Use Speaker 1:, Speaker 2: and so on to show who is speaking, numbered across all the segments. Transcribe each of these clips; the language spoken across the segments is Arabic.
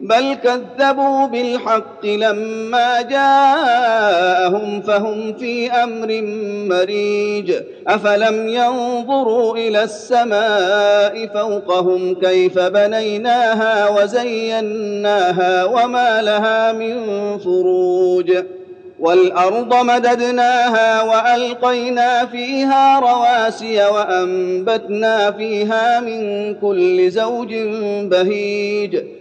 Speaker 1: بل كذبوا بالحق لما جاءهم فهم في أمر مريج. أفلم ينظروا إلى السماء فوقهم كيف بنيناها وزيناها وما لها من فروج. والأرض مددناها وألقينا فيها رواسي وأنبتنا فيها من كل زوج بهيج.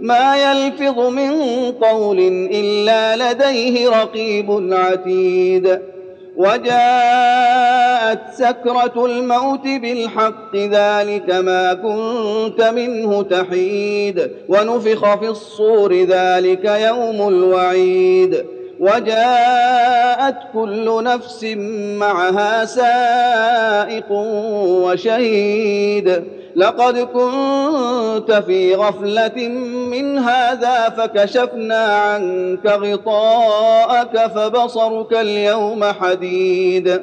Speaker 1: ما يلفظ من قول إلا لديه رقيب عتيد. وجاءت سكرة الموت بالحق ذلك ما كنت منه تحيد. ونفخ في الصور ذلك يوم الوعيد. وجاءت كل نفس معها سائق وشهيد. لقد كنت في غفلة من هذا فكشفنا عنك غطاءك فبصرك اليوم حديد.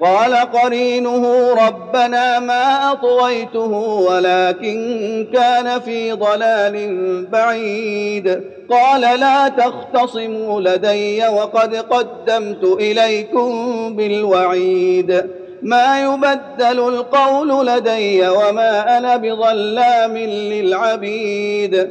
Speaker 1: قال قرينه ربنا ما أطويته ولكن كان في ضلال بعيد. قال لا تختصموا لدي وقد قدمت إليكم بالوعيد. ما يبدل القول لدي وما أنا بظلام للعبيد.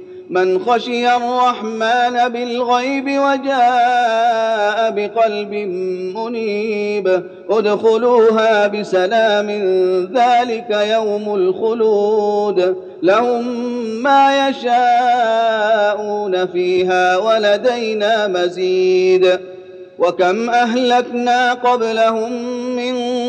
Speaker 1: من خشي الرحمن بالغيب وجاء بقلب منيب. ادخلوها بسلام ذلك يوم الخلود. لهم ما يشاءون فيها ولدينا مزيد. وكم أهلكنا قبلهم من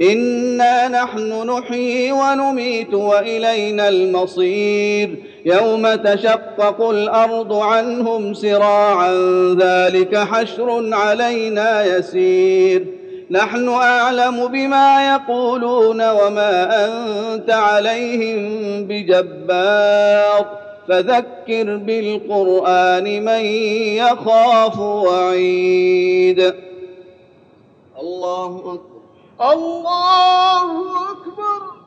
Speaker 1: انا نحن نحيي ونميت والينا المصير يوم تشقق الأرض عنهم سراعا ذلك حشر علينا يسير نحن اعلم بما يقولون وما انت عليهم بجبار فذكر بالقران من يخاف وعيد الله أكبر.
Speaker 2: الله أكبر.